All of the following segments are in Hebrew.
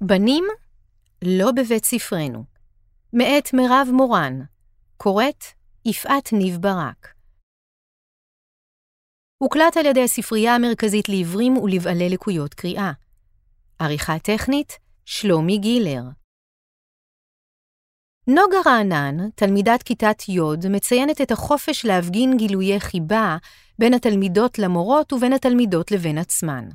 בנים, לא בבית ספרנו. מאת מירב מורן, קוראת יפעת ניב ברק. הוקלט על ידי הספרייה המרכזית לעיוורים ולבעלי לקויות קריאה. עריכה טכנית, שלומי גילר. נוגה רענן, תלמידת כיתת י', מציינת את החופש להפגין גילויי חיבה בין התלמידות למורות ובין התלמידות לבין עצמן.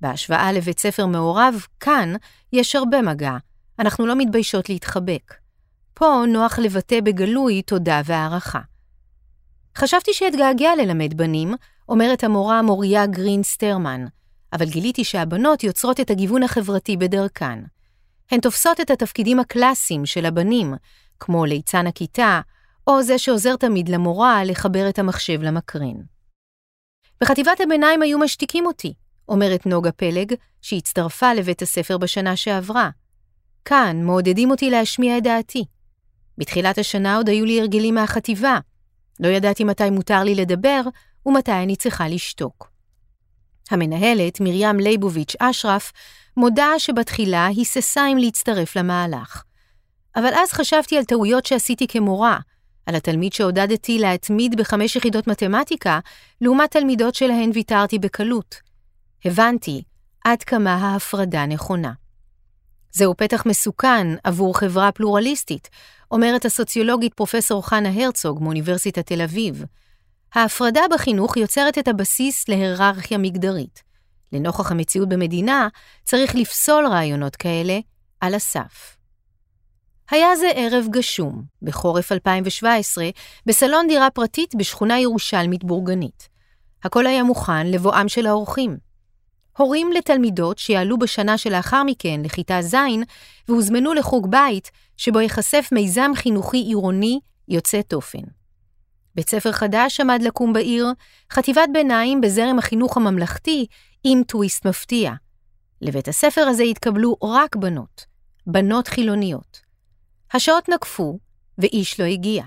בהשוואה לבית ספר מעורב, כאן יש הרבה מגע, אנחנו לא מתביישות להתחבק. פה נוח לבטא בגלוי תודה והערכה. חשבתי שאתגעגע ללמד בנים, אומרת המורה מוריה גרין סטרמן, אבל גיליתי שהבנות יוצרות את הגיוון החברתי בדרכן. הן תופסות את התפקידים הקלאסיים של הבנים, כמו ליצן הכיתה, או זה שעוזר תמיד למורה לחבר את המחשב למקרין. בחטיבת הביניים היו משתיקים אותי, אומרת נוגה פלג, שהצטרפה לבית הספר בשנה שעברה. כאן מעודדים אותי להשמיע את דעתי. בתחילת השנה עוד היו לי הרגלים מהחטיבה. לא ידעתי מתי מותר לי לדבר ומתי אני צריכה לשתוק. המנהלת, מרים ליבוביץ' אשרף, מודה שבתחילה היססה אם להצטרף למהלך. אבל אז חשבתי על טעויות שעשיתי כמורה, על התלמיד שעודדתי להתמיד בחמש יחידות מתמטיקה, לעומת תלמידות שלהן ויתרתי בקלות. הבנתי עד כמה ההפרדה נכונה. זהו פתח מסוכן עבור חברה פלורליסטית, אומרת הסוציולוגית פרופסור חנה הרצוג מאוניברסיטת תל אביב. ההפרדה בחינוך יוצרת את הבסיס להיררכיה מגדרית. לנוכח המציאות במדינה, צריך לפסול רעיונות כאלה על הסף. היה זה ערב גשום, בחורף 2017, בסלון דירה פרטית בשכונה ירושלמית בורגנית. הכל היה מוכן לבואם של האורחים. הורים לתלמידות שיעלו בשנה שלאחר מכן לכיתה ז' והוזמנו לחוג בית, שבו ייחשף מיזם חינוכי עירוני יוצא תופן. בית ספר חדש עמד לקום בעיר, חטיבת ביניים בזרם החינוך הממלכתי עם טוויסט מפתיע. לבית הספר הזה התקבלו רק בנות, בנות חילוניות. השעות נקפו, ואיש לא הגיע.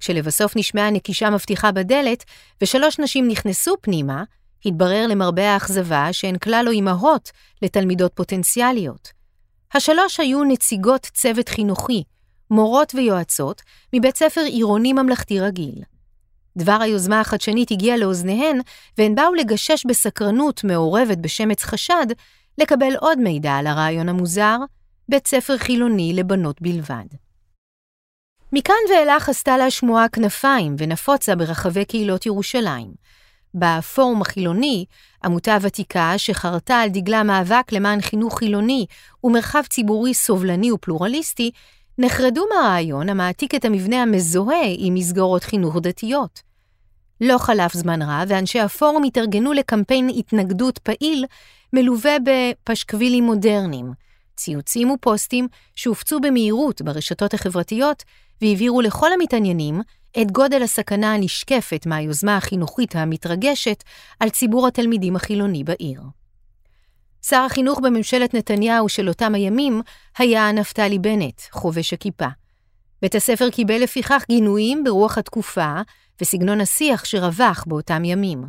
כשלבסוף נשמעה נקישה מבטיחה בדלת, ושלוש נשים נכנסו פנימה, התברר למרבה האכזבה שהן כלל לא אימהות לתלמידות פוטנציאליות. השלוש היו נציגות צוות חינוכי, מורות ויועצות, מבית ספר עירוני ממלכתי רגיל. דבר היוזמה החדשנית הגיע לאוזניהן, והן באו לגשש בסקרנות מעורבת בשמץ חשד, לקבל עוד מידע על הרעיון המוזר, בית ספר חילוני לבנות בלבד. מכאן ואילך עשתה לה שמועה כנפיים ונפוצה ברחבי קהילות ירושלים. בפורום החילוני, עמותה ותיקה שחרתה על דגלה מאבק למען חינוך חילוני ומרחב ציבורי סובלני ופלורליסטי, נחרדו מהרעיון המעתיק את המבנה המזוהה עם מסגרות חינוך דתיות. לא חלף זמן רב, ואנשי הפורום התארגנו לקמפיין התנגדות פעיל, מלווה בפשקווילים מודרניים, ציוצים ופוסטים שהופצו במהירות ברשתות החברתיות והבהירו לכל המתעניינים את גודל הסכנה הנשקפת מהיוזמה החינוכית המתרגשת על ציבור התלמידים החילוני בעיר. שר החינוך בממשלת נתניהו של אותם הימים היה נפתלי בנט, חובש הכיפה. בית הספר קיבל לפיכך גינויים ברוח התקופה וסגנון השיח שרווח באותם ימים.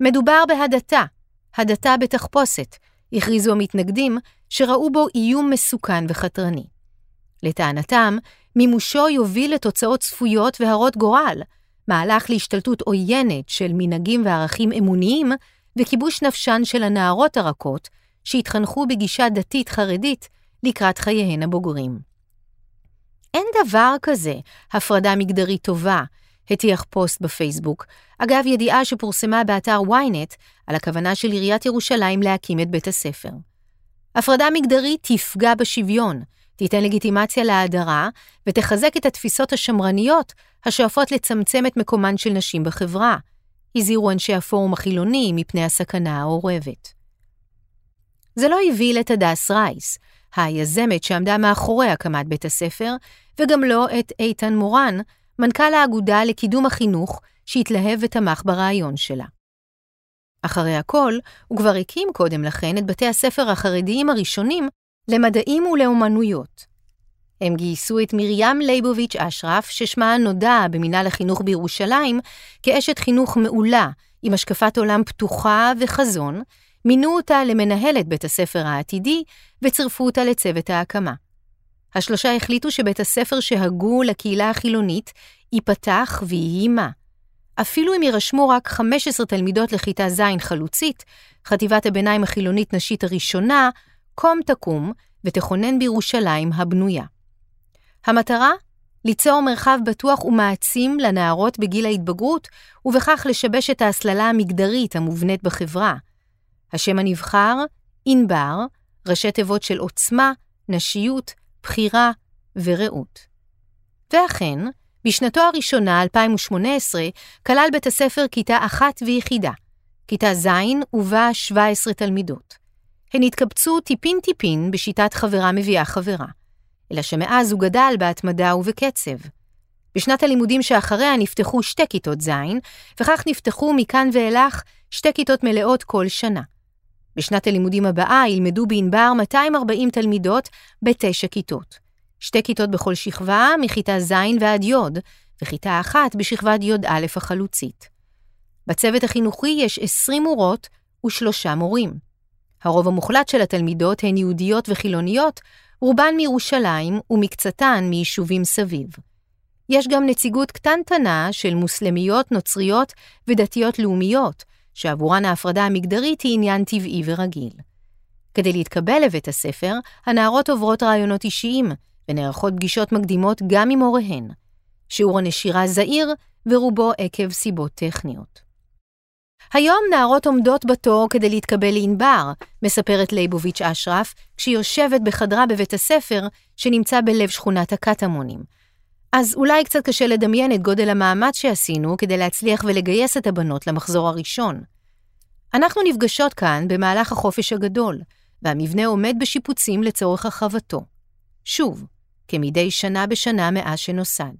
מדובר בהדתה, הדתה בתחפושת, הכריזו המתנגדים שראו בו איום מסוכן וחתרני. לטענתם, מימושו יוביל לתוצאות צפויות והרות גורל, מהלך להשתלטות עוינת של מנהגים וערכים אמוניים וכיבוש נפשן של הנערות הרכות, שהתחנכו בגישה דתית חרדית לקראת חייהן הבוגרים. אין דבר כזה הפרדה מגדרית טובה, הטיח פוסט בפייסבוק, אגב ידיעה שפורסמה באתר ynet על הכוונה של עיריית ירושלים להקים את בית הספר. הפרדה מגדרית תפגע בשוויון, תיתן לגיטימציה להדרה ותחזק את התפיסות השמרניות השואפות לצמצם את מקומן של נשים בחברה, הזהירו אנשי הפורום החילוני מפני הסכנה האורבת. זה לא הבהיל את הדס רייס, היזמת שעמדה מאחורי הקמת בית הספר, וגם לא את איתן מורן, מנכ"ל האגודה לקידום החינוך, שהתלהב ותמך ברעיון שלה. אחרי הכל, הוא כבר הקים קודם לכן את בתי הספר החרדיים הראשונים למדעים ולאומנויות. הם גייסו את מרים ליבוביץ' אשרף, ששמה נודע במינהל החינוך בירושלים כאשת חינוך מעולה, עם השקפת עולם פתוחה וחזון, מינו אותה למנהלת בית הספר העתידי וצירפו אותה לצוות ההקמה. השלושה החליטו שבית הספר שהגו לקהילה החילונית ייפתח ויהי מה. אפילו אם יירשמו רק 15 תלמידות לכיתה ז' חלוצית, חטיבת הביניים החילונית נשית הראשונה, קום תקום ותכונן בירושלים הבנויה. המטרה? ליצור מרחב בטוח ומעצים לנערות בגיל ההתבגרות, ובכך לשבש את ההסללה המגדרית המובנית בחברה. השם הנבחר, ענבר, ראשי תיבות של עוצמה, נשיות, בחירה ורעות. ואכן, בשנתו הראשונה, 2018, כלל בית הספר כיתה אחת ויחידה, כיתה ז' ובה 17 תלמידות. הן התקבצו טיפין-טיפין בשיטת חברה מביאה חברה, אלא שמאז הוא גדל בהתמדה ובקצב. בשנת הלימודים שאחריה נפתחו שתי כיתות ז', וכך נפתחו מכאן ואילך שתי כיתות מלאות כל שנה. בשנת הלימודים הבאה ילמדו בענבר 240 תלמידות בתשע כיתות. שתי כיתות בכל שכבה, מכיתה ז' ועד י', וכיתה אחת בשכבת י"א החלוצית. בצוות החינוכי יש 20 מורות ושלושה מורים. הרוב המוחלט של התלמידות הן יהודיות וחילוניות, רובן מירושלים ומקצתן מיישובים סביב. יש גם נציגות קטנטנה של מוסלמיות, נוצריות ודתיות לאומיות, שעבורן ההפרדה המגדרית היא עניין טבעי ורגיל. כדי להתקבל לבית הספר, הנערות עוברות רעיונות אישיים, ונערכות פגישות מקדימות גם עם הוריהן. שיעור הנשירה זעיר, ורובו עקב סיבות טכניות. היום נערות עומדות בתור כדי להתקבל לענבר, מספרת ליבוביץ' אשרף, כשהיא יושבת בחדרה בבית הספר, שנמצא בלב שכונת הקטמונים. אז אולי קצת קשה לדמיין את גודל המאמץ שעשינו כדי להצליח ולגייס את הבנות למחזור הראשון. אנחנו נפגשות כאן במהלך החופש הגדול, והמבנה עומד בשיפוצים לצורך הרחבתו. שוב, כמדי שנה בשנה מאז שנוסד.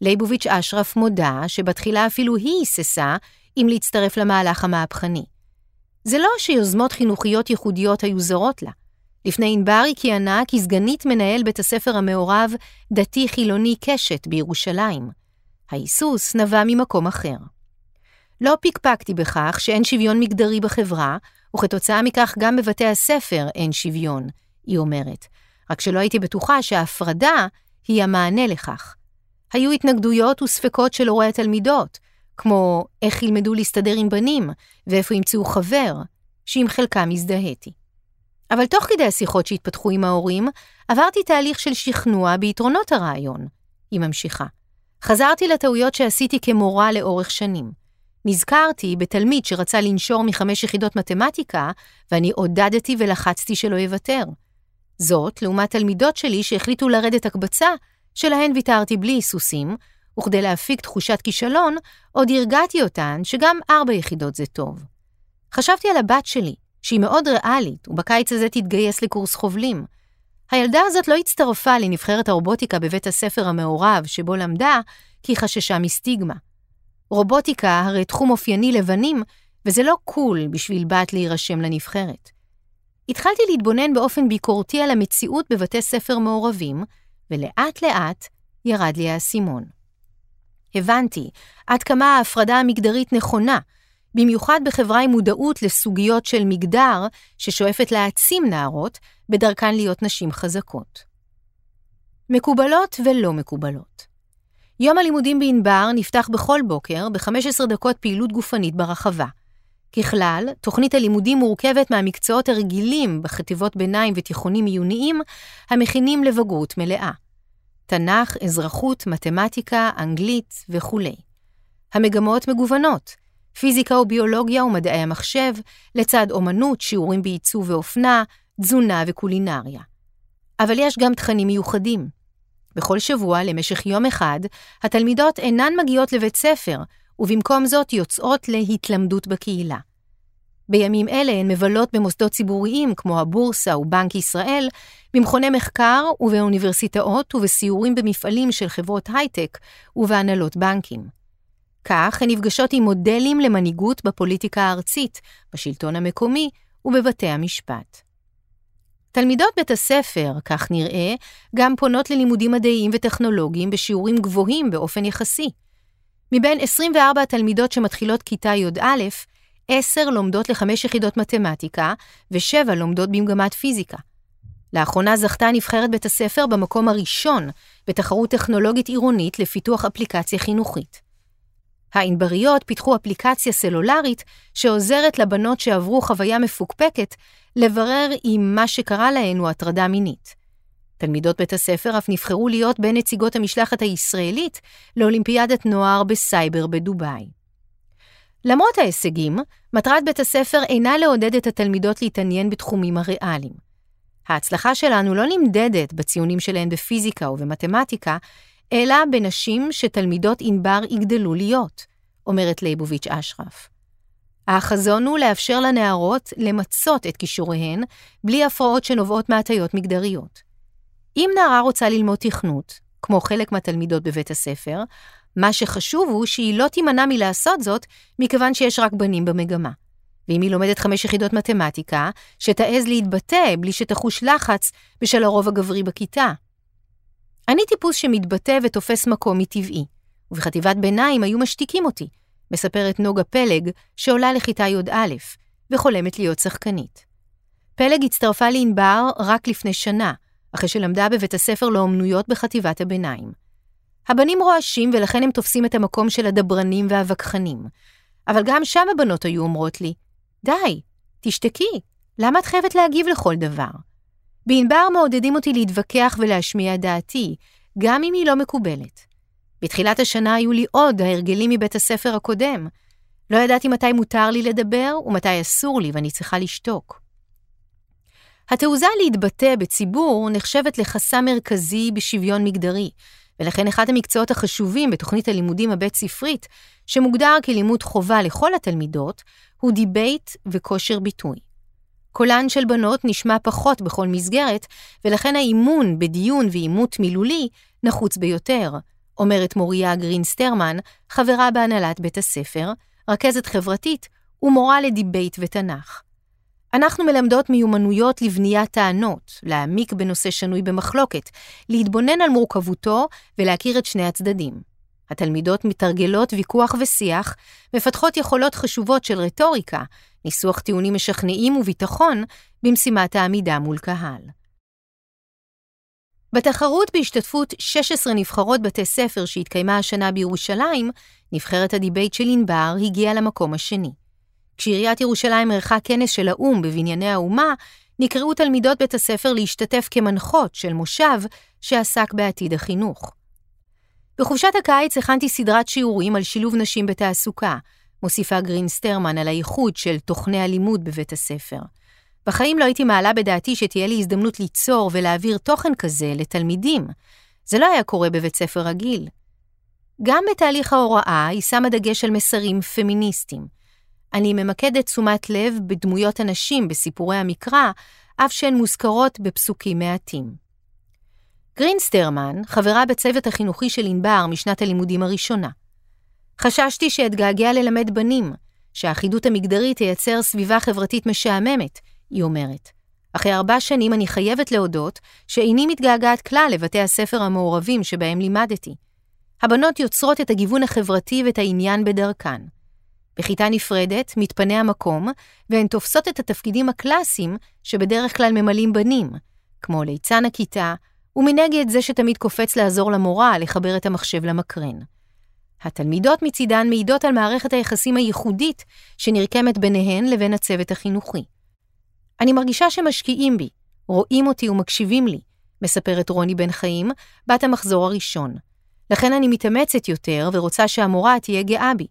ליבוביץ' אשרף מודה שבתחילה אפילו היא היססה אם להצטרף למהלך המהפכני. זה לא שיוזמות חינוכיות ייחודיות היו זרות לה. לפני ענבר היא כיהנה כסגנית מנהל בית הספר המעורב דתי-חילוני קשת בירושלים. ההיסוס נבע ממקום אחר. לא פקפקתי בכך שאין שוויון מגדרי בחברה, וכתוצאה מכך גם בבתי הספר אין שוויון, היא אומרת, רק שלא הייתי בטוחה שההפרדה היא המענה לכך. היו התנגדויות וספקות של הורי התלמידות, כמו איך ילמדו להסתדר עם בנים, ואיפה ימצאו חבר, שעם חלקם הזדהיתי. אבל תוך כדי השיחות שהתפתחו עם ההורים, עברתי תהליך של שכנוע ביתרונות הרעיון. היא ממשיכה. חזרתי לטעויות שעשיתי כמורה לאורך שנים. נזכרתי בתלמיד שרצה לנשור מחמש יחידות מתמטיקה, ואני עודדתי ולחצתי שלא יוותר. זאת, לעומת תלמידות שלי שהחליטו לרדת הקבצה, שלהן ויתרתי בלי היסוסים, וכדי להפיק תחושת כישלון, עוד הרגעתי אותן שגם ארבע יחידות זה טוב. חשבתי על הבת שלי, שהיא מאוד ריאלית, ובקיץ הזה תתגייס לקורס חובלים. הילדה הזאת לא הצטרפה לנבחרת הרובוטיקה בבית הספר המעורב שבו למדה, כי חששה מסטיגמה. רובוטיקה הרי תחום אופייני לבנים, וזה לא קול בשביל בת להירשם לנבחרת. התחלתי להתבונן באופן ביקורתי על המציאות בבתי ספר מעורבים, ולאט לאט ירד לי האסימון. הבנתי עד כמה ההפרדה המגדרית נכונה, במיוחד בחברה עם מודעות לסוגיות של מגדר ששואפת להעצים נערות בדרכן להיות נשים חזקות. מקובלות ולא מקובלות. יום הלימודים בענבר נפתח בכל בוקר ב-15 דקות פעילות גופנית ברחבה. ככלל, תוכנית הלימודים מורכבת מהמקצועות הרגילים בחטיבות ביניים ותיכונים עיוניים, המכינים לבגרות מלאה. תנ"ך, אזרחות, מתמטיקה, אנגלית וכולי. המגמות מגוונות, פיזיקה וביולוגיה ומדעי המחשב, לצד אומנות, שיעורים בעיצוב ואופנה, תזונה וקולינריה. אבל יש גם תכנים מיוחדים. בכל שבוע, למשך יום אחד, התלמידות אינן מגיעות לבית ספר, ובמקום זאת יוצאות להתלמדות בקהילה. בימים אלה הן מבלות במוסדות ציבוריים כמו הבורסה ובנק ישראל, במכוני מחקר ובאוניברסיטאות ובסיורים במפעלים של חברות הייטק ובהנהלות בנקים. כך הן נפגשות עם מודלים למנהיגות בפוליטיקה הארצית, בשלטון המקומי ובבתי המשפט. תלמידות בית הספר, כך נראה, גם פונות ללימודים מדעיים וטכנולוגיים בשיעורים גבוהים באופן יחסי. מבין 24 התלמידות שמתחילות כיתה י"א, עשר לומדות לחמש יחידות מתמטיקה ושבע לומדות במגמת פיזיקה. לאחרונה זכתה נבחרת בית הספר במקום הראשון בתחרות טכנולוגית עירונית לפיתוח אפליקציה חינוכית. הענבריות פיתחו אפליקציה סלולרית שעוזרת לבנות שעברו חוויה מפוקפקת לברר אם מה שקרה להן הוא הטרדה מינית. תלמידות בית הספר אף נבחרו להיות בין נציגות המשלחת הישראלית לאולימפיאדת נוער בסייבר בדובאי. למרות ההישגים, מטרת בית הספר אינה לעודד את התלמידות להתעניין בתחומים הריאליים. ההצלחה שלנו לא נמדדת בציונים שלהן בפיזיקה או במתמטיקה, אלא בנשים שתלמידות ענבר יגדלו להיות, אומרת ליבוביץ' אשרף. החזון הוא לאפשר לנערות למצות את כישוריהן בלי הפרעות שנובעות מהטיות מגדריות. אם נערה רוצה ללמוד תכנות, כמו חלק מהתלמידות בבית הספר, מה שחשוב הוא שהיא לא תימנע מלעשות זאת, מכיוון שיש רק בנים במגמה. ואם היא לומדת חמש יחידות מתמטיקה, שתעז להתבטא בלי שתחוש לחץ בשל הרוב הגברי בכיתה. אני טיפוס שמתבטא ותופס מקום מטבעי, ובחטיבת ביניים היו משתיקים אותי, מספרת נוגה פלג, שעולה לכיתה י"א, וחולמת להיות שחקנית. פלג הצטרפה לענבר רק לפני שנה, אחרי שלמדה בבית הספר לאומנויות בחטיבת הביניים. הבנים רועשים ולכן הם תופסים את המקום של הדברנים והווכחנים. אבל גם שם הבנות היו אומרות לי, די, תשתקי, למה את חייבת להגיב לכל דבר? בענבר מעודדים אותי להתווכח ולהשמיע דעתי, גם אם היא לא מקובלת. בתחילת השנה היו לי עוד ההרגלים מבית הספר הקודם. לא ידעתי מתי מותר לי לדבר ומתי אסור לי ואני צריכה לשתוק. התעוזה להתבטא בציבור נחשבת לחסם מרכזי בשוויון מגדרי, ולכן אחד המקצועות החשובים בתוכנית הלימודים הבית-ספרית, שמוגדר כלימוד חובה לכל התלמידות, הוא דיבייט וכושר ביטוי. קולן של בנות נשמע פחות בכל מסגרת, ולכן האימון בדיון ועימות מילולי נחוץ ביותר, אומרת מוריה גרינסטרמן, חברה בהנהלת בית הספר, רכזת חברתית ומורה לדיבייט ותנ"ך. אנחנו מלמדות מיומנויות לבניית טענות, להעמיק בנושא שנוי במחלוקת, להתבונן על מורכבותו ולהכיר את שני הצדדים. התלמידות מתרגלות ויכוח ושיח, מפתחות יכולות חשובות של רטוריקה, ניסוח טיעונים משכנעים וביטחון במשימת העמידה מול קהל. בתחרות בהשתתפות 16 נבחרות בתי ספר שהתקיימה השנה בירושלים, נבחרת הדיבייט של ענבר הגיעה למקום השני. כשעיריית ירושלים ערכה כנס של האו"ם בבנייני האומה, נקראו תלמידות בית הספר להשתתף כמנחות של מושב שעסק בעתיד החינוך. בחופשת הקיץ הכנתי סדרת שיעורים על שילוב נשים בתעסוקה, מוסיפה גרינסטרמן על הייחוד של תוכני הלימוד בבית הספר. בחיים לא הייתי מעלה בדעתי שתהיה לי הזדמנות ליצור ולהעביר תוכן כזה לתלמידים. זה לא היה קורה בבית ספר רגיל. גם בתהליך ההוראה היא שמה דגש על מסרים פמיניסטיים. אני ממקדת תשומת לב בדמויות הנשים בסיפורי המקרא, אף שהן מוזכרות בפסוקים מעטים. גרינסטרמן חברה בצוות החינוכי של ענבר משנת הלימודים הראשונה. חששתי שאתגעגע ללמד בנים, שהאחידות המגדרית תייצר סביבה חברתית משעממת, היא אומרת. אחרי ארבע שנים אני חייבת להודות שאיני מתגעגעת כלל לבתי הספר המעורבים שבהם לימדתי. הבנות יוצרות את הגיוון החברתי ואת העניין בדרכן. בכיתה נפרדת מתפנה המקום, והן תופסות את התפקידים הקלאסיים שבדרך כלל ממלאים בנים, כמו ליצן הכיתה, ומנגד זה שתמיד קופץ לעזור למורה לחבר את המחשב למקרן. התלמידות מצידן מעידות על מערכת היחסים הייחודית שנרקמת ביניהן לבין הצוות החינוכי. אני מרגישה שמשקיעים בי, רואים אותי ומקשיבים לי, מספרת רוני בן חיים, בת המחזור הראשון. לכן אני מתאמצת יותר ורוצה שהמורה תהיה גאה בי.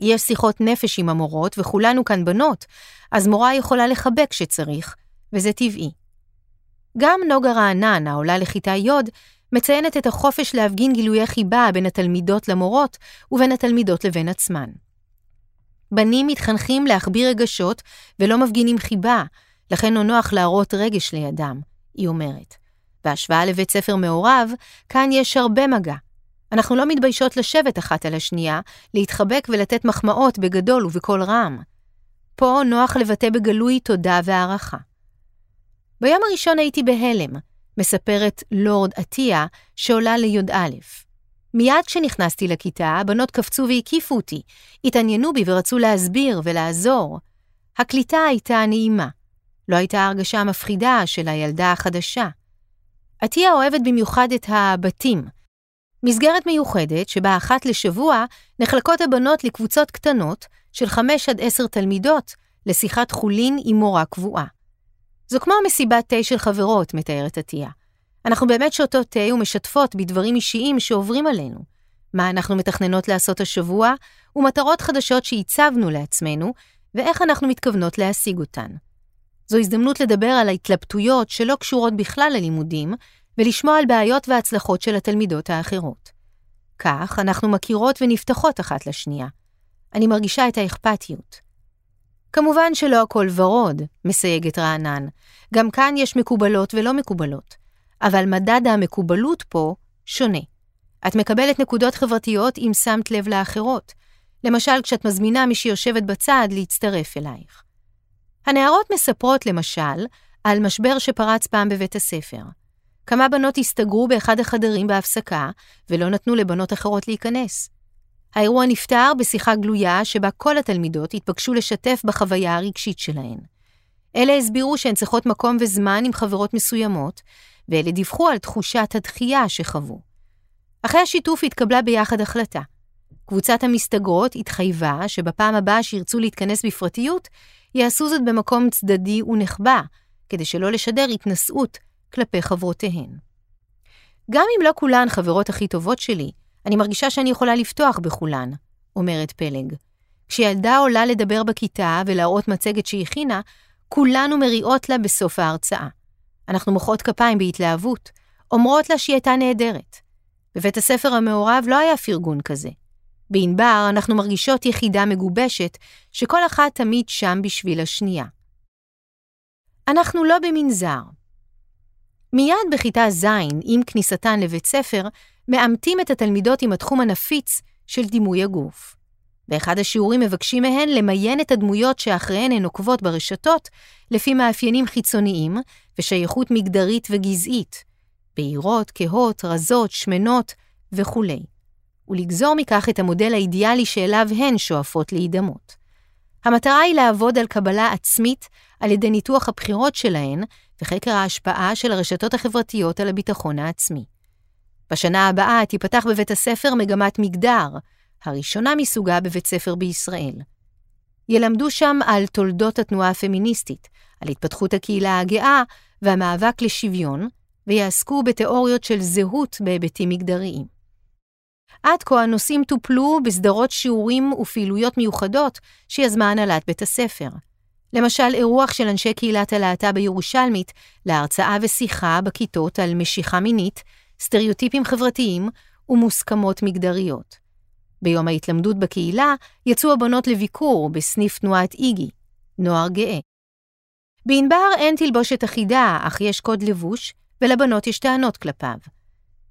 יש שיחות נפש עם המורות וכולנו כאן בנות, אז מורה יכולה לחבק כשצריך, וזה טבעי. גם נוגה רענן, העולה לכיתה י', מציינת את החופש להפגין גילויי חיבה בין התלמידות למורות ובין התלמידות לבין עצמן. בנים מתחנכים להחביא רגשות ולא מפגינים חיבה, לכן לא נוח להראות רגש לידם, היא אומרת. בהשוואה לבית ספר מעורב, כאן יש הרבה מגע. אנחנו לא מתביישות לשבת אחת על השנייה, להתחבק ולתת מחמאות בגדול ובקול רם. פה נוח לבטא בגלוי תודה והערכה. ביום הראשון הייתי בהלם, מספרת לורד עטיה, שעולה לי"א. מיד כשנכנסתי לכיתה, הבנות קפצו והקיפו אותי, התעניינו בי ורצו להסביר ולעזור. הקליטה הייתה נעימה. לא הייתה הרגשה המפחידה של הילדה החדשה. עטיה אוהבת במיוחד את הבתים. מסגרת מיוחדת שבה אחת לשבוע נחלקות הבנות לקבוצות קטנות של חמש עד עשר תלמידות לשיחת חולין עם מורה קבועה. זו כמו מסיבת תה של חברות, מתארת עטיה. אנחנו באמת שותות תה ומשתפות בדברים אישיים שעוברים עלינו. מה אנחנו מתכננות לעשות השבוע, ומטרות חדשות שהצבנו לעצמנו, ואיך אנחנו מתכוונות להשיג אותן. זו הזדמנות לדבר על ההתלבטויות שלא קשורות בכלל ללימודים, ולשמוע על בעיות והצלחות של התלמידות האחרות. כך אנחנו מכירות ונפתחות אחת לשנייה. אני מרגישה את האכפתיות. כמובן שלא הכל ורוד, מסייגת רענן. גם כאן יש מקובלות ולא מקובלות. אבל מדד המקובלות פה שונה. את מקבלת נקודות חברתיות אם שמת לב לאחרות. למשל, כשאת מזמינה מי שיושבת בצד להצטרף אלייך. הנערות מספרות, למשל, על משבר שפרץ פעם בבית הספר. כמה בנות הסתגרו באחד החדרים בהפסקה, ולא נתנו לבנות אחרות להיכנס. האירוע נפתר בשיחה גלויה שבה כל התלמידות התבקשו לשתף בחוויה הרגשית שלהן. אלה הסבירו שהן צריכות מקום וזמן עם חברות מסוימות, ואלה דיווחו על תחושת הדחייה שחוו. אחרי השיתוף התקבלה ביחד החלטה. קבוצת המסתגרות התחייבה שבפעם הבאה שירצו להתכנס בפרטיות, יעשו זאת במקום צדדי ונחבא, כדי שלא לשדר התנשאות כלפי חברותיהן. גם אם לא כולן חברות הכי טובות שלי, אני מרגישה שאני יכולה לפתוח בכולן, אומרת פלג. כשילדה עולה לדבר בכיתה ולהראות מצגת שהכינה, כולנו מריעות לה בסוף ההרצאה. אנחנו מוחאות כפיים בהתלהבות, אומרות לה שהיא הייתה נהדרת. בבית הספר המעורב לא היה פרגון כזה. בענבר אנחנו מרגישות יחידה מגובשת, שכל אחת תמיד שם בשביל השנייה. אנחנו לא במנזר. מיד בכיתה ז', עם כניסתן לבית ספר, מאמתים את התלמידות עם התחום הנפיץ של דימוי הגוף. באחד השיעורים מבקשים מהן למיין את הדמויות שאחריהן הן עוקבות ברשתות, לפי מאפיינים חיצוניים ושייכות מגדרית וגזעית, בהירות, כהות, רזות, שמנות וכולי, ולגזור מכך את המודל האידיאלי שאליו הן שואפות להידמות. המטרה היא לעבוד על קבלה עצמית על ידי ניתוח הבחירות שלהן וחקר ההשפעה של הרשתות החברתיות על הביטחון העצמי. בשנה הבאה תיפתח בבית הספר מגמת מגדר, הראשונה מסוגה בבית ספר בישראל. ילמדו שם על תולדות התנועה הפמיניסטית, על התפתחות הקהילה הגאה והמאבק לשוויון, ויעסקו בתיאוריות של זהות בהיבטים מגדריים. עד כה הנושאים טופלו בסדרות שיעורים ופעילויות מיוחדות שיזמה הנהלת בית הספר. למשל, אירוח של אנשי קהילת הלהט"ב הירושלמית להרצאה ושיחה בכיתות על משיכה מינית, סטריאוטיפים חברתיים ומוסכמות מגדריות. ביום ההתלמדות בקהילה יצאו הבנות לביקור בסניף תנועת איגי, נוער גאה. בענבר אין תלבושת אחידה, אך יש קוד לבוש, ולבנות יש טענות כלפיו.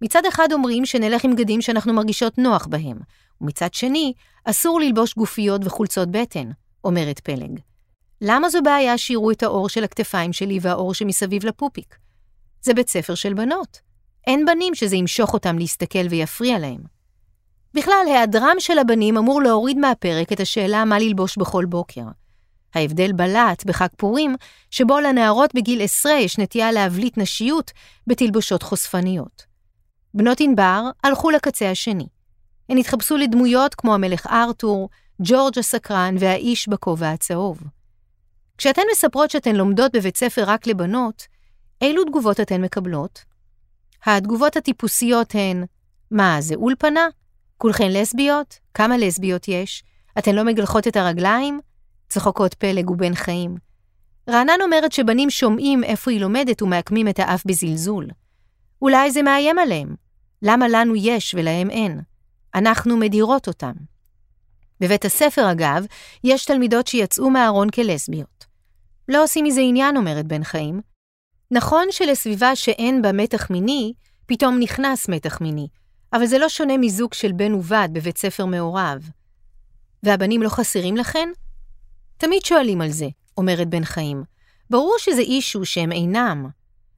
מצד אחד אומרים שנלך עם בגדים שאנחנו מרגישות נוח בהם, ומצד שני, אסור ללבוש גופיות וחולצות בטן, אומרת פלג. למה זו בעיה שיראו את האור של הכתפיים שלי והאור שמסביב לפופיק? זה בית ספר של בנות. אין בנים שזה ימשוך אותם להסתכל ויפריע להם. בכלל, היעדרם של הבנים אמור להוריד מהפרק את השאלה מה ללבוש בכל בוקר. ההבדל בלט בחג פורים, שבו לנערות בגיל עשרה יש נטייה להבליט נשיות בתלבושות חושפניות. בנות ענבר הלכו לקצה השני. הן התחפשו לדמויות כמו המלך ארתור, ג'ורג' הסקרן והאיש בכובע הצהוב. כשאתן מספרות שאתן לומדות בבית ספר רק לבנות, אילו תגובות אתן מקבלות? התגובות הטיפוסיות הן, מה, זה אולפנה? כולכן לסביות? כמה לסביות יש? אתן לא מגלחות את הרגליים? צחוקות פלג ובן חיים. רענן אומרת שבנים שומעים איפה היא לומדת ומעקמים את האף בזלזול. אולי זה מאיים עליהם. למה לנו יש ולהם אין? אנחנו מדירות אותם. בבית הספר, אגב, יש תלמידות שיצאו מהארון כלסביות. לא עושים מזה עניין, אומרת בן חיים. נכון שלסביבה שאין בה מתח מיני, פתאום נכנס מתח מיני, אבל זה לא שונה מזוג של בן ובת בבית ספר מעורב. והבנים לא חסרים לכן? תמיד שואלים על זה, אומרת בן חיים. ברור שזה אישו שהם אינם.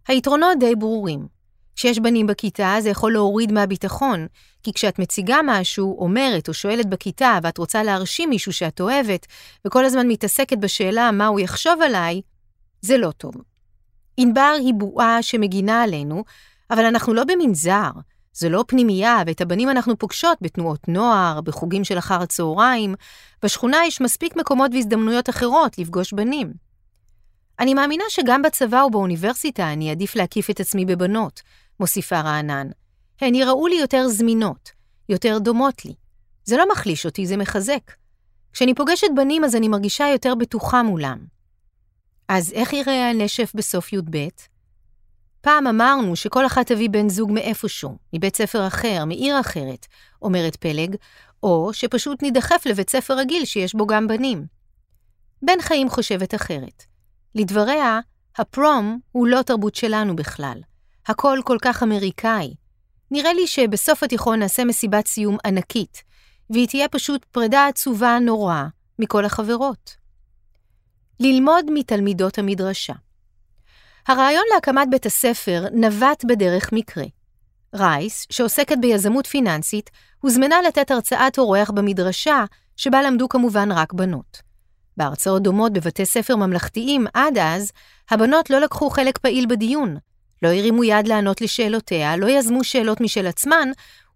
היתרונות די ברורים. כשיש בנים בכיתה, זה יכול להוריד מהביטחון, כי כשאת מציגה משהו, אומרת או שואלת בכיתה, ואת רוצה להרשים מישהו שאת אוהבת, וכל הזמן מתעסקת בשאלה מה הוא יחשוב עליי, זה לא טוב. ענבר היא בועה שמגינה עלינו, אבל אנחנו לא במנזר. זה לא פנימייה, ואת הבנים אנחנו פוגשות בתנועות נוער, בחוגים של אחר הצהריים. בשכונה יש מספיק מקומות והזדמנויות אחרות לפגוש בנים. אני מאמינה שגם בצבא ובאוניברסיטה אני אעדיף להקיף את עצמי בבנות, מוסיפה רענן. הן יראו לי יותר זמינות, יותר דומות לי. זה לא מחליש אותי, זה מחזק. כשאני פוגשת בנים אז אני מרגישה יותר בטוחה מולם. אז איך יראה הנשף בסוף י"ב? פעם אמרנו שכל אחת תביא בן זוג מאיפשהו, מבית ספר אחר, מעיר אחרת, אומרת פלג, או שפשוט נידחף לבית ספר רגיל שיש בו גם בנים. בן חיים חושבת אחרת. לדבריה, הפרום הוא לא תרבות שלנו בכלל. הכל כל כך אמריקאי. נראה לי שבסוף התיכון נעשה מסיבת סיום ענקית, והיא תהיה פשוט פרידה עצובה נורא מכל החברות. ללמוד מתלמידות המדרשה. הרעיון להקמת בית הספר נבט בדרך מקרה. רייס, שעוסקת ביזמות פיננסית, הוזמנה לתת הרצאת אורח במדרשה, שבה למדו כמובן רק בנות. בהרצאות דומות בבתי ספר ממלכתיים עד אז, הבנות לא לקחו חלק פעיל בדיון, לא הרימו יד לענות לשאלותיה, לא יזמו שאלות משל עצמן,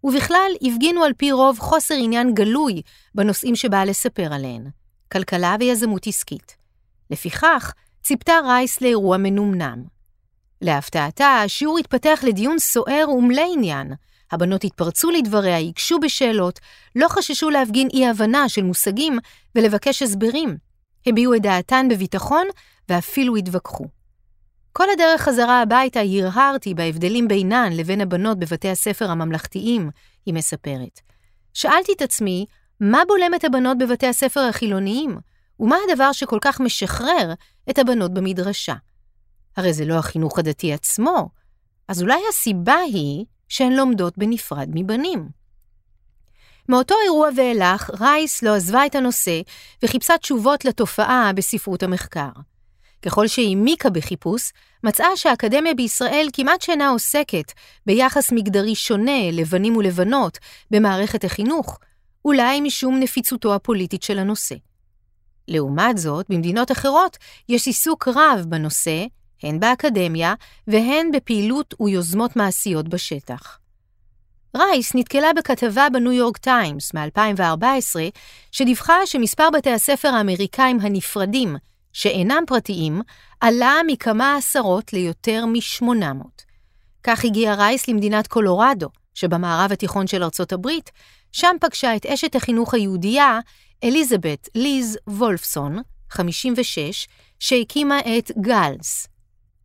ובכלל הפגינו על פי רוב חוסר עניין גלוי בנושאים שבאה לספר עליהן, כלכלה ויזמות עסקית. לפיכך, ציפתה רייס לאירוע מנומנם. להפתעתה, השיעור התפתח לדיון סוער ומלא עניין. הבנות התפרצו לדבריה, הקשו בשאלות, לא חששו להפגין אי-הבנה של מושגים ולבקש הסברים. הביעו את דעתן בביטחון ואפילו התווכחו. כל הדרך חזרה הביתה הרהרתי בהבדלים בינן לבין הבנות בבתי הספר הממלכתיים, היא מספרת. שאלתי את עצמי, מה בולם את הבנות בבתי הספר החילוניים? ומה הדבר שכל כך משחרר את הבנות במדרשה? הרי זה לא החינוך הדתי עצמו, אז אולי הסיבה היא שהן לומדות בנפרד מבנים. מאותו אירוע ואילך, רייס לא עזבה את הנושא וחיפשה תשובות לתופעה בספרות המחקר. ככל שהעמיקה בחיפוש, מצאה שהאקדמיה בישראל כמעט שאינה עוסקת ביחס מגדרי שונה לבנים ולבנות במערכת החינוך, אולי משום נפיצותו הפוליטית של הנושא. לעומת זאת, במדינות אחרות יש עיסוק רב בנושא, הן באקדמיה והן בפעילות ויוזמות מעשיות בשטח. רייס נתקלה בכתבה בניו יורק טיימס מ-2014, שדיווחה שמספר בתי הספר האמריקאים הנפרדים, שאינם פרטיים, עלה מכמה עשרות ליותר מ-800. כך הגיע רייס למדינת קולורדו, שבמערב התיכון של ארצות הברית, שם פגשה את אשת החינוך היהודייה אליזבת ליז וולפסון, 56, שהקימה את גלס.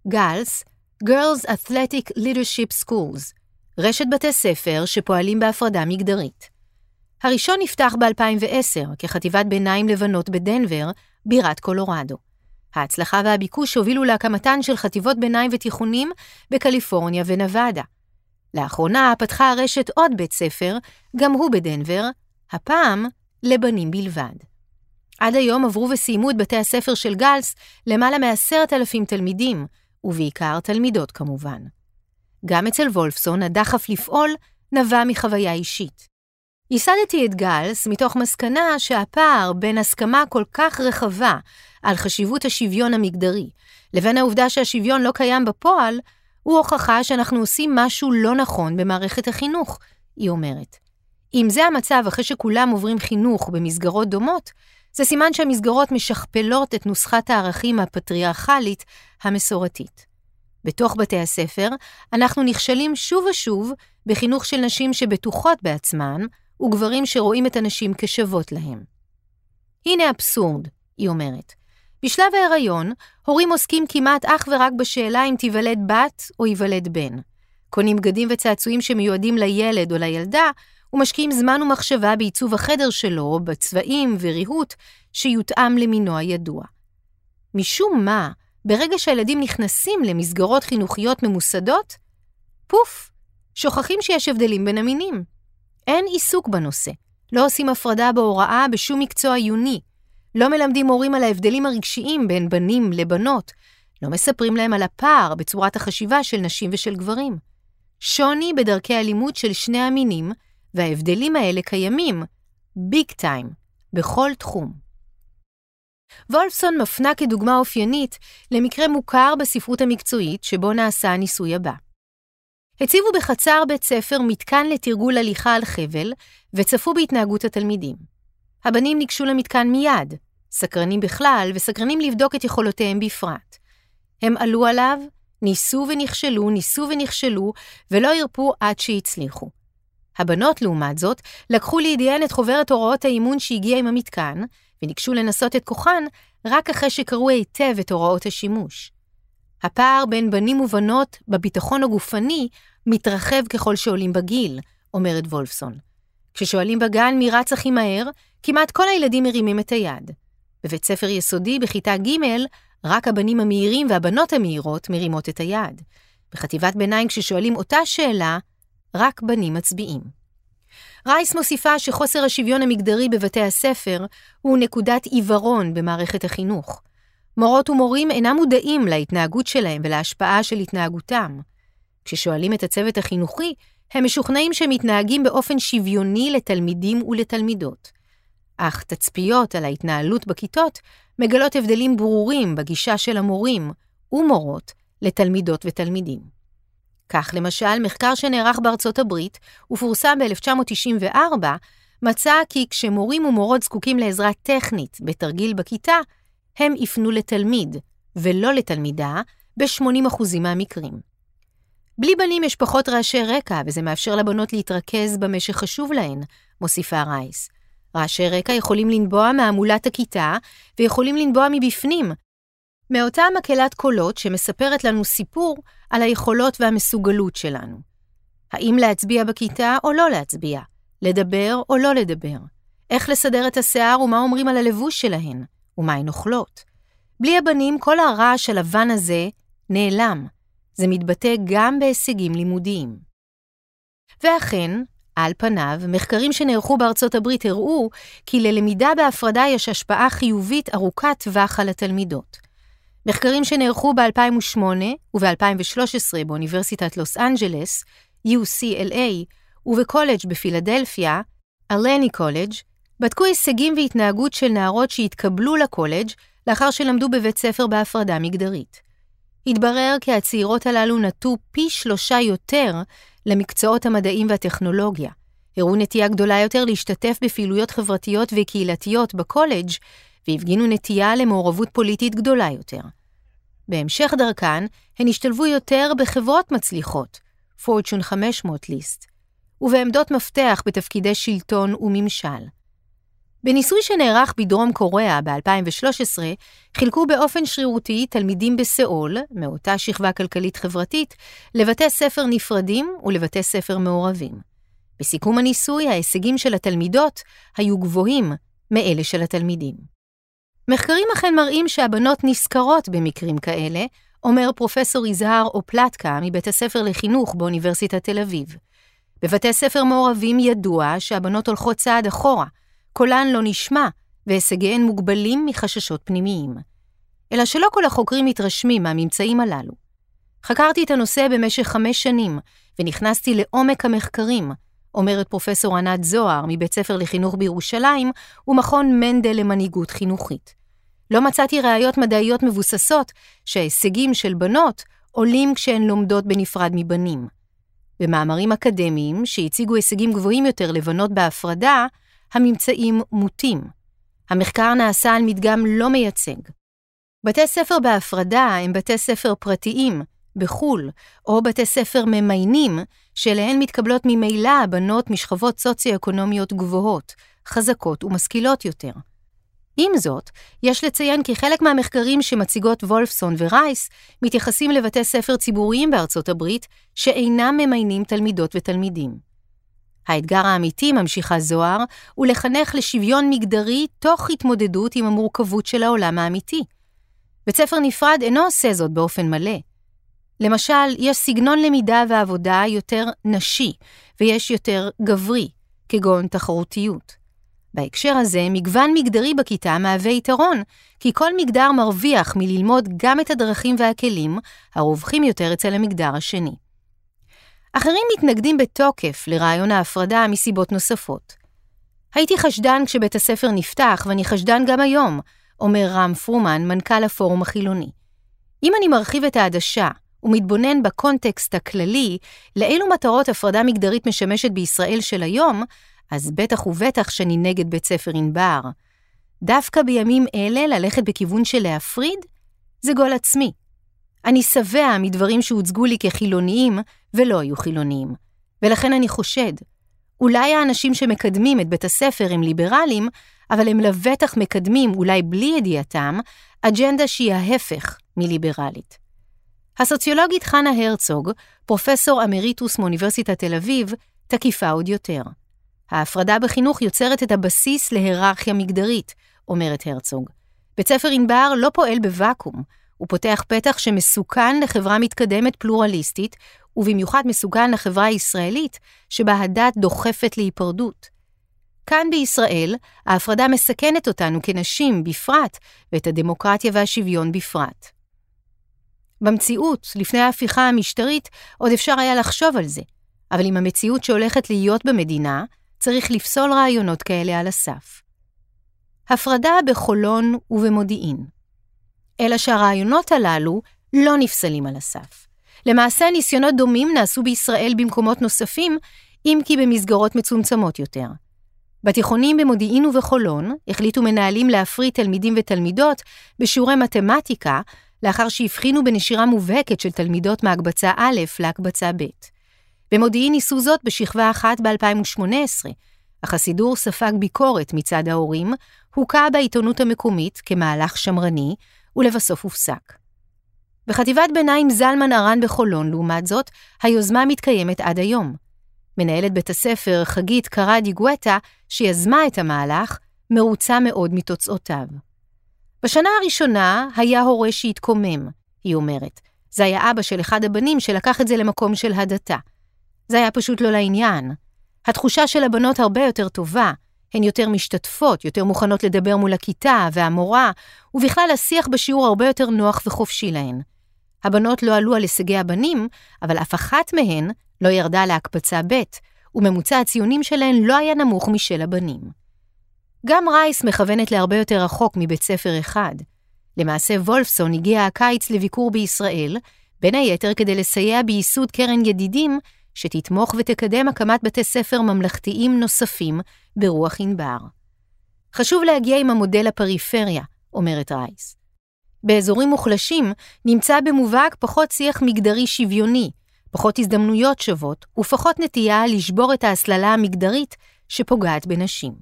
גלס, Girls Athletic Leadership Schools, רשת בתי ספר שפועלים בהפרדה מגדרית. הראשון נפתח ב-2010 כחטיבת ביניים לבנות בדנבר, בירת קולורדו. ההצלחה והביקוש הובילו להקמתן של חטיבות ביניים ותיכונים בקליפורניה ונבדה. לאחרונה פתחה הרשת עוד בית ספר, גם הוא בדנבר, הפעם לבנים בלבד. עד היום עברו וסיימו את בתי הספר של גלס למעלה מעשרת אלפים תלמידים, ובעיקר תלמידות כמובן. גם אצל וולפסון הדחף לפעול נבע מחוויה אישית. ייסדתי את גלס מתוך מסקנה שהפער בין הסכמה כל כך רחבה על חשיבות השוויון המגדרי, לבין העובדה שהשוויון לא קיים בפועל, הוא הוכחה שאנחנו עושים משהו לא נכון במערכת החינוך, היא אומרת. אם זה המצב אחרי שכולם עוברים חינוך במסגרות דומות, זה סימן שהמסגרות משכפלות את נוסחת הערכים הפטריארכלית המסורתית. בתוך בתי הספר, אנחנו נכשלים שוב ושוב בחינוך של נשים שבטוחות בעצמן, וגברים שרואים את הנשים כשוות להם. הנה אבסורד, היא אומרת. בשלב ההיריון, הורים עוסקים כמעט אך ורק בשאלה אם תיוולד בת או ייוולד בן. קונים בגדים וצעצועים שמיועדים לילד או לילדה, ומשקיעים זמן ומחשבה בעיצוב החדר שלו, בצבעים וריהוט, שיותאם למינו הידוע. משום מה, ברגע שהילדים נכנסים למסגרות חינוכיות ממוסדות, פוף, שוכחים שיש הבדלים בין המינים. אין עיסוק בנושא, לא עושים הפרדה בהוראה בשום מקצוע עיוני, לא מלמדים הורים על ההבדלים הרגשיים בין בנים לבנות, לא מספרים להם על הפער בצורת החשיבה של נשים ושל גברים. שוני בדרכי הלימוד של שני המינים, וההבדלים האלה קיימים, ביג טיים, בכל תחום. וולפסון מפנה כדוגמה אופיינית למקרה מוכר בספרות המקצועית שבו נעשה הניסוי הבא. הציבו בחצר בית ספר מתקן לתרגול הליכה על חבל, וצפו בהתנהגות התלמידים. הבנים ניגשו למתקן מיד, סקרנים בכלל וסקרנים לבדוק את יכולותיהם בפרט. הם עלו עליו, ניסו ונכשלו, ניסו ונכשלו, ולא הרפו עד שהצליחו. הבנות, לעומת זאת, לקחו לידיהן את חוברת הוראות האימון שהגיעה עם המתקן, וניגשו לנסות את כוחן רק אחרי שקראו היטב את הוראות השימוש. הפער בין בנים ובנות בביטחון הגופני מתרחב ככל שעולים בגיל, אומרת וולפסון. כששואלים בגן מי רץ הכי מהר, כמעט כל הילדים מרימים את היד. בבית ספר יסודי בכיתה ג' רק הבנים המהירים והבנות המהירות מרימות את היד. בחטיבת ביניים כששואלים אותה שאלה, רק בנים מצביעים. רייס מוסיפה שחוסר השוויון המגדרי בבתי הספר הוא נקודת עיוורון במערכת החינוך. מורות ומורים אינם מודעים להתנהגות שלהם ולהשפעה של התנהגותם. כששואלים את הצוות החינוכי, הם משוכנעים שהם מתנהגים באופן שוויוני לתלמידים ולתלמידות. אך תצפיות על ההתנהלות בכיתות מגלות הבדלים ברורים בגישה של המורים ומורות לתלמידות ותלמידים. כך למשל, מחקר שנערך בארצות הברית ופורסם ב-1994, מצא כי כשמורים ומורות זקוקים לעזרה טכנית בתרגיל בכיתה, הם יפנו לתלמיד, ולא לתלמידה, ב-80% מהמקרים. בלי בנים יש פחות רעשי רקע, וזה מאפשר לבנות להתרכז במה שחשוב להן, מוסיפה רייס. רעשי רקע יכולים לנבוע מהמולת הכיתה, ויכולים לנבוע מבפנים, מאותה מקהלת קולות שמספרת לנו סיפור על היכולות והמסוגלות שלנו. האם להצביע בכיתה או לא להצביע? לדבר או לא לדבר? איך לסדר את השיער ומה אומרים על הלבוש שלהן? ומה הן אוכלות? בלי הבנים, כל הרעש הלבן הזה נעלם. זה מתבטא גם בהישגים לימודיים. ואכן, על פניו, מחקרים שנערכו בארצות הברית הראו כי ללמידה בהפרדה יש השפעה חיובית ארוכת טווח על התלמידות. מחקרים שנערכו ב-2008 וב-2013 באוניברסיטת לוס אנג'לס, UCLA, ובקולג' בפילדלפיה, אלני קולג', בדקו הישגים והתנהגות של נערות שהתקבלו לקולג' לאחר שלמדו בבית ספר בהפרדה מגדרית. התברר כי הצעירות הללו נטו פי שלושה יותר למקצועות המדעים והטכנולוגיה, הראו נטייה גדולה יותר להשתתף בפעילויות חברתיות וקהילתיות בקולג' והפגינו נטייה למעורבות פוליטית גדולה יותר. בהמשך דרכן, הן השתלבו יותר בחברות מצליחות, פורצ'ון 500 ליסט, ובעמדות מפתח בתפקידי שלטון וממשל. בניסוי שנערך בדרום קוריאה ב-2013, חילקו באופן שרירותי תלמידים בסיאול, מאותה שכבה כלכלית-חברתית, לבתי ספר נפרדים ולבתי ספר מעורבים. בסיכום הניסוי, ההישגים של התלמידות היו גבוהים מאלה של התלמידים. מחקרים אכן מראים שהבנות נשכרות במקרים כאלה, אומר פרופסור יזהר אופלטקה מבית הספר לחינוך באוניברסיטת תל אביב. בבתי ספר מעורבים ידוע שהבנות הולכות צעד אחורה, קולן לא נשמע, והישגיהן מוגבלים מחששות פנימיים. אלא שלא כל החוקרים מתרשמים מהממצאים הללו. חקרתי את הנושא במשך חמש שנים, ונכנסתי לעומק המחקרים, אומרת פרופסור ענת זוהר מבית ספר לחינוך בירושלים ומכון מנדל למנהיגות חינוכית. לא מצאתי ראיות מדעיות מבוססות שההישגים של בנות עולים כשהן לומדות בנפרד מבנים. במאמרים אקדמיים שהציגו הישגים גבוהים יותר לבנות בהפרדה, הממצאים מוטים. המחקר נעשה על מדגם לא מייצג. בתי ספר בהפרדה הם בתי ספר פרטיים, בחו"ל, או בתי ספר ממיינים, שאליהן מתקבלות ממילא הבנות משכבות סוציו-אקונומיות גבוהות, חזקות ומשכילות יותר. עם זאת, יש לציין כי חלק מהמחקרים שמציגות וולפסון ורייס מתייחסים לבתי ספר ציבוריים בארצות הברית שאינם ממיינים תלמידות ותלמידים. האתגר האמיתי, ממשיכה זוהר, הוא לחנך לשוויון מגדרי תוך התמודדות עם המורכבות של העולם האמיתי. בית ספר נפרד אינו עושה זאת באופן מלא. למשל, יש סגנון למידה ועבודה יותר נשי, ויש יותר גברי, כגון תחרותיות. בהקשר הזה, מגוון מגדרי בכיתה מהווה יתרון, כי כל מגדר מרוויח מללמוד גם את הדרכים והכלים הרווחים יותר אצל המגדר השני. אחרים מתנגדים בתוקף לרעיון ההפרדה מסיבות נוספות. הייתי חשדן כשבית הספר נפתח, ואני חשדן גם היום, אומר רם פרומן, מנכ"ל הפורום החילוני. אם אני מרחיב את העדשה ומתבונן בקונטקסט הכללי לאילו מטרות הפרדה מגדרית משמשת בישראל של היום, אז בטח ובטח שאני נגד בית ספר ענבר. דווקא בימים אלה ללכת בכיוון של להפריד? זה גול עצמי. אני שבע מדברים שהוצגו לי כחילוניים ולא היו חילוניים, ולכן אני חושד. אולי האנשים שמקדמים את בית הספר הם ליברלים, אבל הם לבטח מקדמים, אולי בלי ידיעתם, אג'נדה שהיא ההפך מליברלית. הסוציולוגית חנה הרצוג, פרופסור אמריטוס מאוניברסיטת תל אביב, תקיפה עוד יותר. ההפרדה בחינוך יוצרת את הבסיס להיררכיה מגדרית, אומרת הרצוג. בית ספר ענבר לא פועל בוואקום, הוא פותח פתח שמסוכן לחברה מתקדמת פלורליסטית, ובמיוחד מסוכן לחברה הישראלית, שבה הדת דוחפת להיפרדות. כאן בישראל, ההפרדה מסכנת אותנו כנשים בפרט, ואת הדמוקרטיה והשוויון בפרט. במציאות, לפני ההפיכה המשטרית, עוד אפשר היה לחשוב על זה, אבל עם המציאות שהולכת להיות במדינה, צריך לפסול רעיונות כאלה על הסף. הפרדה בחולון ובמודיעין. אלא שהרעיונות הללו לא נפסלים על הסף. למעשה, ניסיונות דומים נעשו בישראל במקומות נוספים, אם כי במסגרות מצומצמות יותר. בתיכונים במודיעין ובחולון החליטו מנהלים להפריד תלמידים ותלמידות בשיעורי מתמטיקה, לאחר שהבחינו בנשירה מובהקת של תלמידות מהקבצה א' להקבצה ב'. במודיעין ניסו זאת בשכבה אחת ב-2018, אך הסידור ספג ביקורת מצד ההורים, הוכה בעיתונות המקומית כמהלך שמרני, ולבסוף הופסק. בחטיבת ביניים זלמן ארן בחולון, לעומת זאת, היוזמה מתקיימת עד היום. מנהלת בית הספר, חגית קראדי גואטה, שיזמה את המהלך, מרוצה מאוד מתוצאותיו. בשנה הראשונה היה הורה שהתקומם, היא אומרת. זה היה אבא של אחד הבנים שלקח את זה למקום של הדתה. זה היה פשוט לא לעניין. התחושה של הבנות הרבה יותר טובה, הן יותר משתתפות, יותר מוכנות לדבר מול הכיתה והמורה, ובכלל השיח בשיעור הרבה יותר נוח וחופשי להן. הבנות לא עלו על הישגי הבנים, אבל אף אחת מהן לא ירדה להקפצה ב', וממוצע הציונים שלהן לא היה נמוך משל הבנים. גם רייס מכוונת להרבה יותר רחוק מבית ספר אחד. למעשה וולפסון הגיע הקיץ לביקור בישראל, בין היתר כדי לסייע בייסוד קרן ידידים, שתתמוך ותקדם הקמת בתי ספר ממלכתיים נוספים ברוח ענבר. חשוב להגיע עם המודל לפריפריה, אומרת רייס. באזורים מוחלשים נמצא במובהק פחות שיח מגדרי שוויוני, פחות הזדמנויות שוות ופחות נטייה לשבור את ההסללה המגדרית שפוגעת בנשים.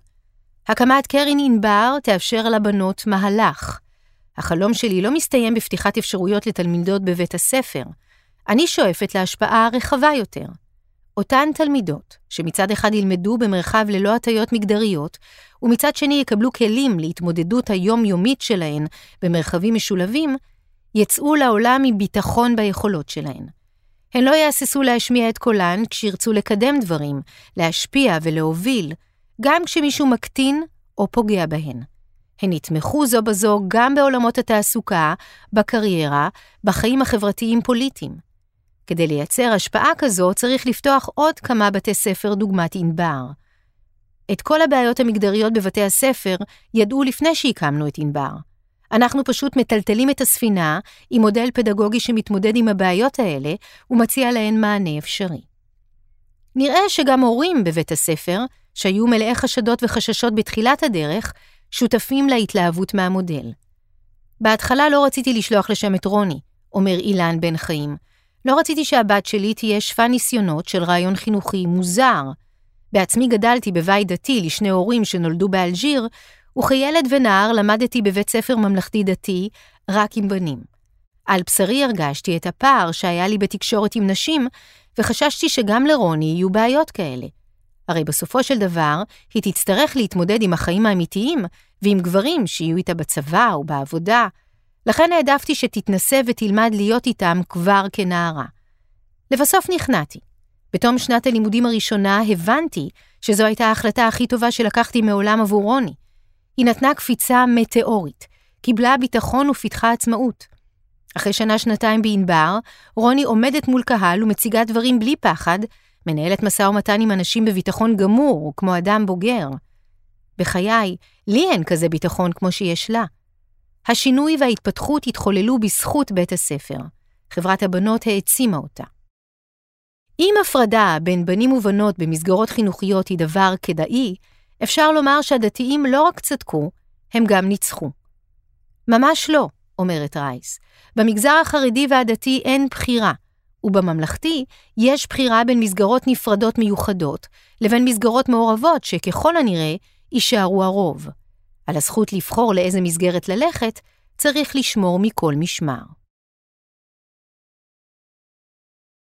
הקמת קרן ענבר תאפשר לבנות מהלך. החלום שלי לא מסתיים בפתיחת אפשרויות לתלמידות בבית הספר. אני שואפת להשפעה רחבה יותר. אותן תלמידות, שמצד אחד ילמדו במרחב ללא הטיות מגדריות, ומצד שני יקבלו כלים להתמודדות היומיומית שלהן במרחבים משולבים, יצאו לעולם מביטחון ביכולות שלהן. הן לא יהססו להשמיע את קולן כשירצו לקדם דברים, להשפיע ולהוביל, גם כשמישהו מקטין או פוגע בהן. הן יתמכו זו בזו גם בעולמות התעסוקה, בקריירה, בחיים החברתיים-פוליטיים. כדי לייצר השפעה כזו צריך לפתוח עוד כמה בתי ספר דוגמת ענבר. את כל הבעיות המגדריות בבתי הספר ידעו לפני שהקמנו את ענבר. אנחנו פשוט מטלטלים את הספינה עם מודל פדגוגי שמתמודד עם הבעיות האלה ומציע להן מענה אפשרי. נראה שגם הורים בבית הספר, שהיו מלאי חשדות וחששות בתחילת הדרך, שותפים להתלהבות מהמודל. בהתחלה לא רציתי לשלוח לשם את רוני, אומר אילן בן חיים, לא רציתי שהבת שלי תהיה שפע ניסיונות של רעיון חינוכי מוזר. בעצמי גדלתי בבית דתי לשני הורים שנולדו באלג'יר, וכילד ונער למדתי בבית ספר ממלכתי דתי רק עם בנים. על בשרי הרגשתי את הפער שהיה לי בתקשורת עם נשים, וחששתי שגם לרוני יהיו בעיות כאלה. הרי בסופו של דבר, היא תצטרך להתמודד עם החיים האמיתיים, ועם גברים שיהיו איתה בצבא או בעבודה, לכן העדפתי שתתנסה ותלמד להיות איתם כבר כנערה. לבסוף נכנעתי. בתום שנת הלימודים הראשונה הבנתי שזו הייתה ההחלטה הכי טובה שלקחתי מעולם עבור רוני. היא נתנה קפיצה מטאורית, קיבלה ביטחון ופיתחה עצמאות. אחרי שנה-שנתיים בענבר, רוני עומדת מול קהל ומציגה דברים בלי פחד, מנהלת משא ומתן עם אנשים בביטחון גמור, כמו אדם בוגר. בחיי, לי אין כזה ביטחון כמו שיש לה. השינוי וההתפתחות התחוללו בזכות בית הספר. חברת הבנות העצימה אותה. אם הפרדה בין בנים ובנות במסגרות חינוכיות היא דבר כדאי, אפשר לומר שהדתיים לא רק צדקו, הם גם ניצחו. ממש לא, אומרת רייס. במגזר החרדי והדתי אין בחירה, ובממלכתי יש בחירה בין מסגרות נפרדות מיוחדות לבין מסגרות מעורבות שככל הנראה יישארו הרוב. על הזכות לבחור לאיזה מסגרת ללכת צריך לשמור מכל משמר.